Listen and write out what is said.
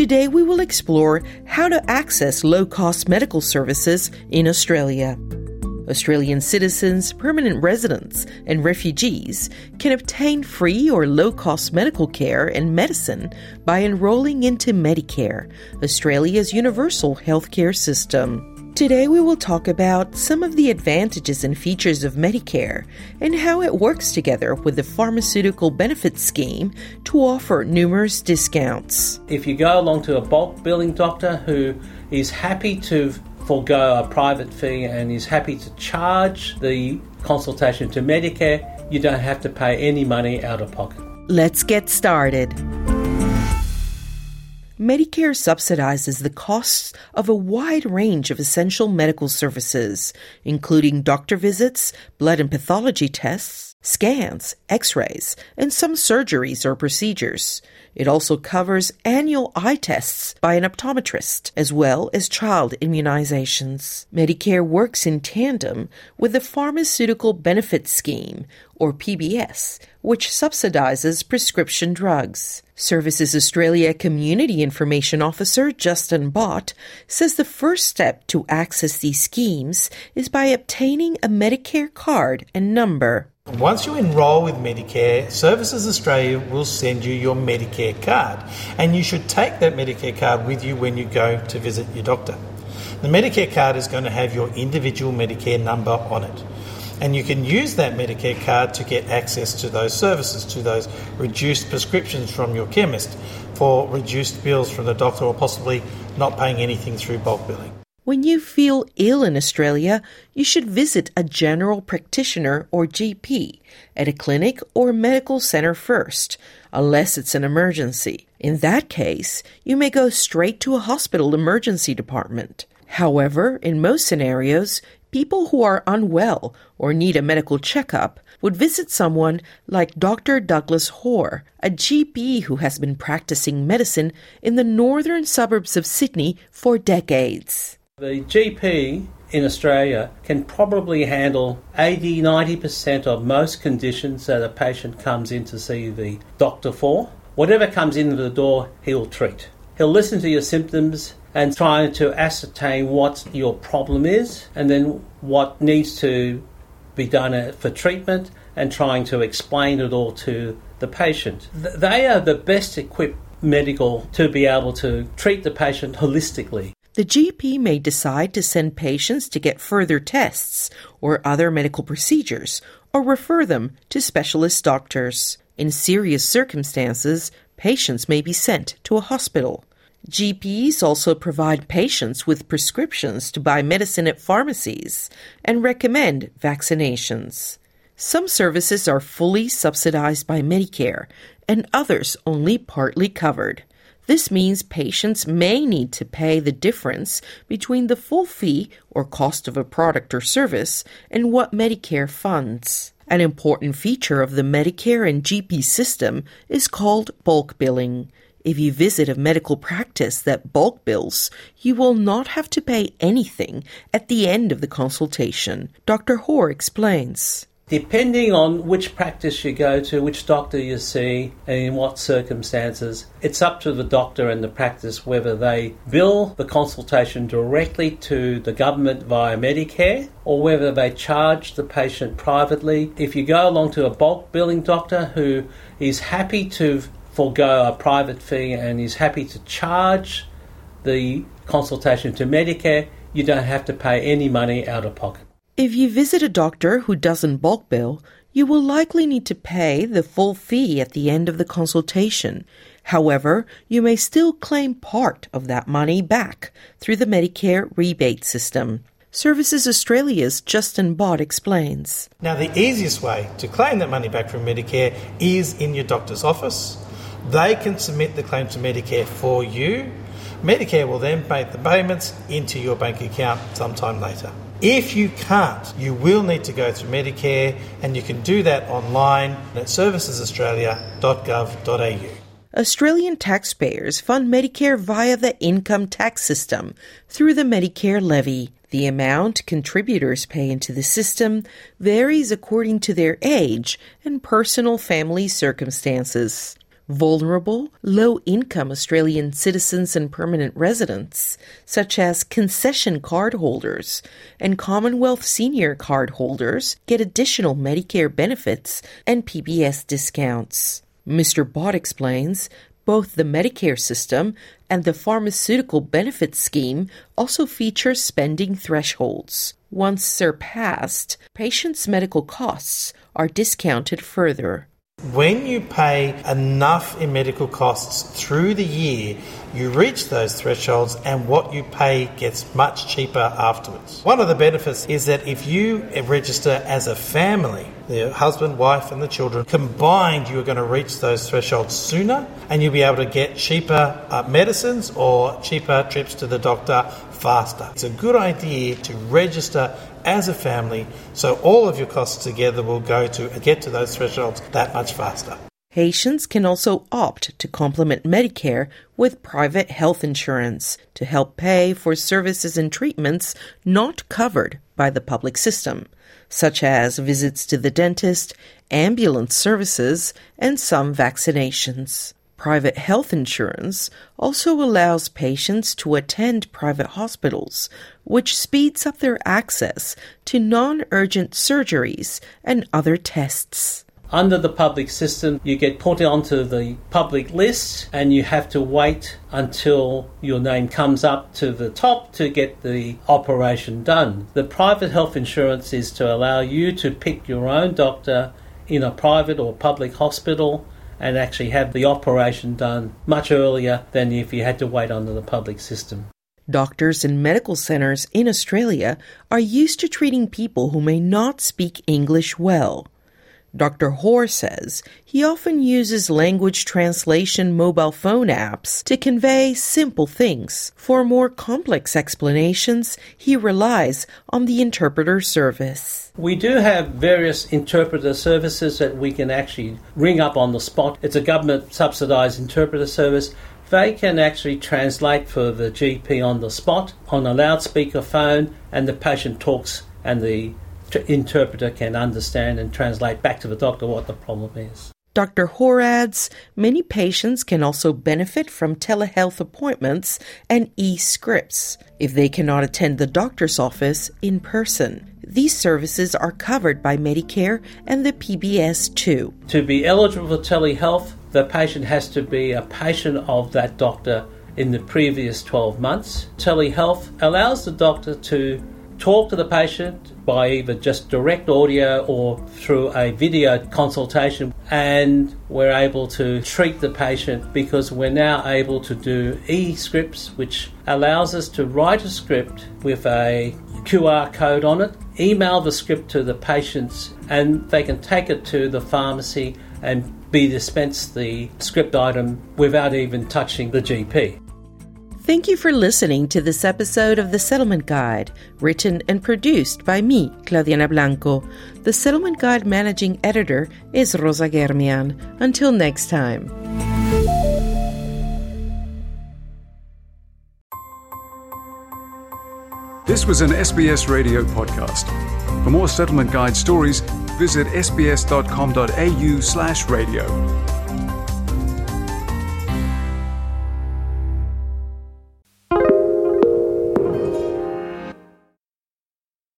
Today we will explore how to access low cost medical services in Australia. Australian citizens, permanent residents, and refugees can obtain free or low cost medical care and medicine by enrolling into Medicare, Australia's universal healthcare system. Today, we will talk about some of the advantages and features of Medicare and how it works together with the pharmaceutical benefit scheme to offer numerous discounts. If you go along to a bulk billing doctor who is happy to forego a private fee and is happy to charge the consultation to Medicare, you don't have to pay any money out of pocket. Let's get started. Medicare subsidizes the costs of a wide range of essential medical services, including doctor visits, blood and pathology tests, scans, x rays, and some surgeries or procedures. It also covers annual eye tests by an optometrist, as well as child immunizations. Medicare works in tandem with the Pharmaceutical Benefit Scheme, or PBS, which subsidizes prescription drugs. Services Australia Community Information Officer Justin Bott says the first step to access these schemes is by obtaining a Medicare card and number. Once you enrol with Medicare, Services Australia will send you your Medicare card, and you should take that Medicare card with you when you go to visit your doctor. The Medicare card is going to have your individual Medicare number on it, and you can use that Medicare card to get access to those services, to those reduced prescriptions from your chemist, for reduced bills from the doctor, or possibly not paying anything through bulk billing. When you feel ill in Australia, you should visit a general practitioner or GP at a clinic or medical center first, unless it's an emergency. In that case, you may go straight to a hospital emergency department. However, in most scenarios, people who are unwell or need a medical checkup would visit someone like Dr. Douglas Hoare, a GP who has been practicing medicine in the northern suburbs of Sydney for decades. The GP in Australia can probably handle 80 90% of most conditions that a patient comes in to see the doctor for. Whatever comes in the door, he'll treat. He'll listen to your symptoms and try to ascertain what your problem is and then what needs to be done uh, for treatment and trying to explain it all to the patient. They are the best equipped medical to be able to treat the patient holistically. The GP may decide to send patients to get further tests or other medical procedures, or refer them to specialist doctors. In serious circumstances, patients may be sent to a hospital. GPs also provide patients with prescriptions to buy medicine at pharmacies and recommend vaccinations. Some services are fully subsidized by Medicare and others only partly covered. This means patients may need to pay the difference between the full fee or cost of a product or service and what Medicare funds. An important feature of the Medicare and GP system is called bulk billing. If you visit a medical practice that bulk bills, you will not have to pay anything at the end of the consultation. Dr. Hoare explains. Depending on which practice you go to, which doctor you see, and in what circumstances, it's up to the doctor and the practice whether they bill the consultation directly to the government via Medicare or whether they charge the patient privately. If you go along to a bulk billing doctor who is happy to forego a private fee and is happy to charge the consultation to Medicare, you don't have to pay any money out of pocket. If you visit a doctor who doesn't bulk bill, you will likely need to pay the full fee at the end of the consultation. However, you may still claim part of that money back through the Medicare rebate system. Services Australia's Justin Bott explains. Now, the easiest way to claim that money back from Medicare is in your doctor's office. They can submit the claim to Medicare for you. Medicare will then make the payments into your bank account sometime later. If you can't, you will need to go through Medicare, and you can do that online at servicesaustralia.gov.au. Australian taxpayers fund Medicare via the income tax system through the Medicare levy. The amount contributors pay into the system varies according to their age and personal family circumstances vulnerable, low income Australian citizens and permanent residents, such as concession card holders and Commonwealth senior card holders, get additional Medicare benefits and PBS discounts. Mr. Bott explains both the Medicare system and the pharmaceutical benefits scheme also feature spending thresholds. Once surpassed, patients' medical costs are discounted further. When you pay enough in medical costs through the year, you reach those thresholds and what you pay gets much cheaper afterwards. One of the benefits is that if you register as a family, the husband, wife, and the children, combined, you are going to reach those thresholds sooner and you'll be able to get cheaper uh, medicines or cheaper trips to the doctor faster. It's a good idea to register as a family, so all of your costs together will go to get to those thresholds that much faster. Patients can also opt to complement Medicare with private health insurance to help pay for services and treatments not covered by the public system, such as visits to the dentist, ambulance services, and some vaccinations. Private health insurance also allows patients to attend private hospitals, which speeds up their access to non urgent surgeries and other tests. Under the public system, you get put onto the public list and you have to wait until your name comes up to the top to get the operation done. The private health insurance is to allow you to pick your own doctor in a private or public hospital and actually have the operation done much earlier than if you had to wait under the public system. Doctors and medical centres in Australia are used to treating people who may not speak English well. Dr. Hoare says he often uses language translation mobile phone apps to convey simple things. For more complex explanations, he relies on the interpreter service. We do have various interpreter services that we can actually ring up on the spot. It's a government subsidised interpreter service. They can actually translate for the GP on the spot on a loudspeaker phone, and the patient talks and the interpreter can understand and translate back to the doctor what the problem is. Dr. Hoare adds many patients can also benefit from telehealth appointments and e scripts if they cannot attend the doctor's office in person. These services are covered by Medicare and the PBS too. To be eligible for telehealth, the patient has to be a patient of that doctor in the previous 12 months. Telehealth allows the doctor to talk to the patient by either just direct audio or through a video consultation, and we're able to treat the patient because we're now able to do e scripts, which allows us to write a script with a QR code on it, email the script to the patients, and they can take it to the pharmacy and be dispensed the script item without even touching the GP. Thank you for listening to this episode of The Settlement Guide, written and produced by me, Claudianna Blanco. The Settlement Guide managing editor is Rosa Germian. Until next time. This was an SBS radio podcast. For more Settlement Guide stories, visit sbs.com.au slash radio.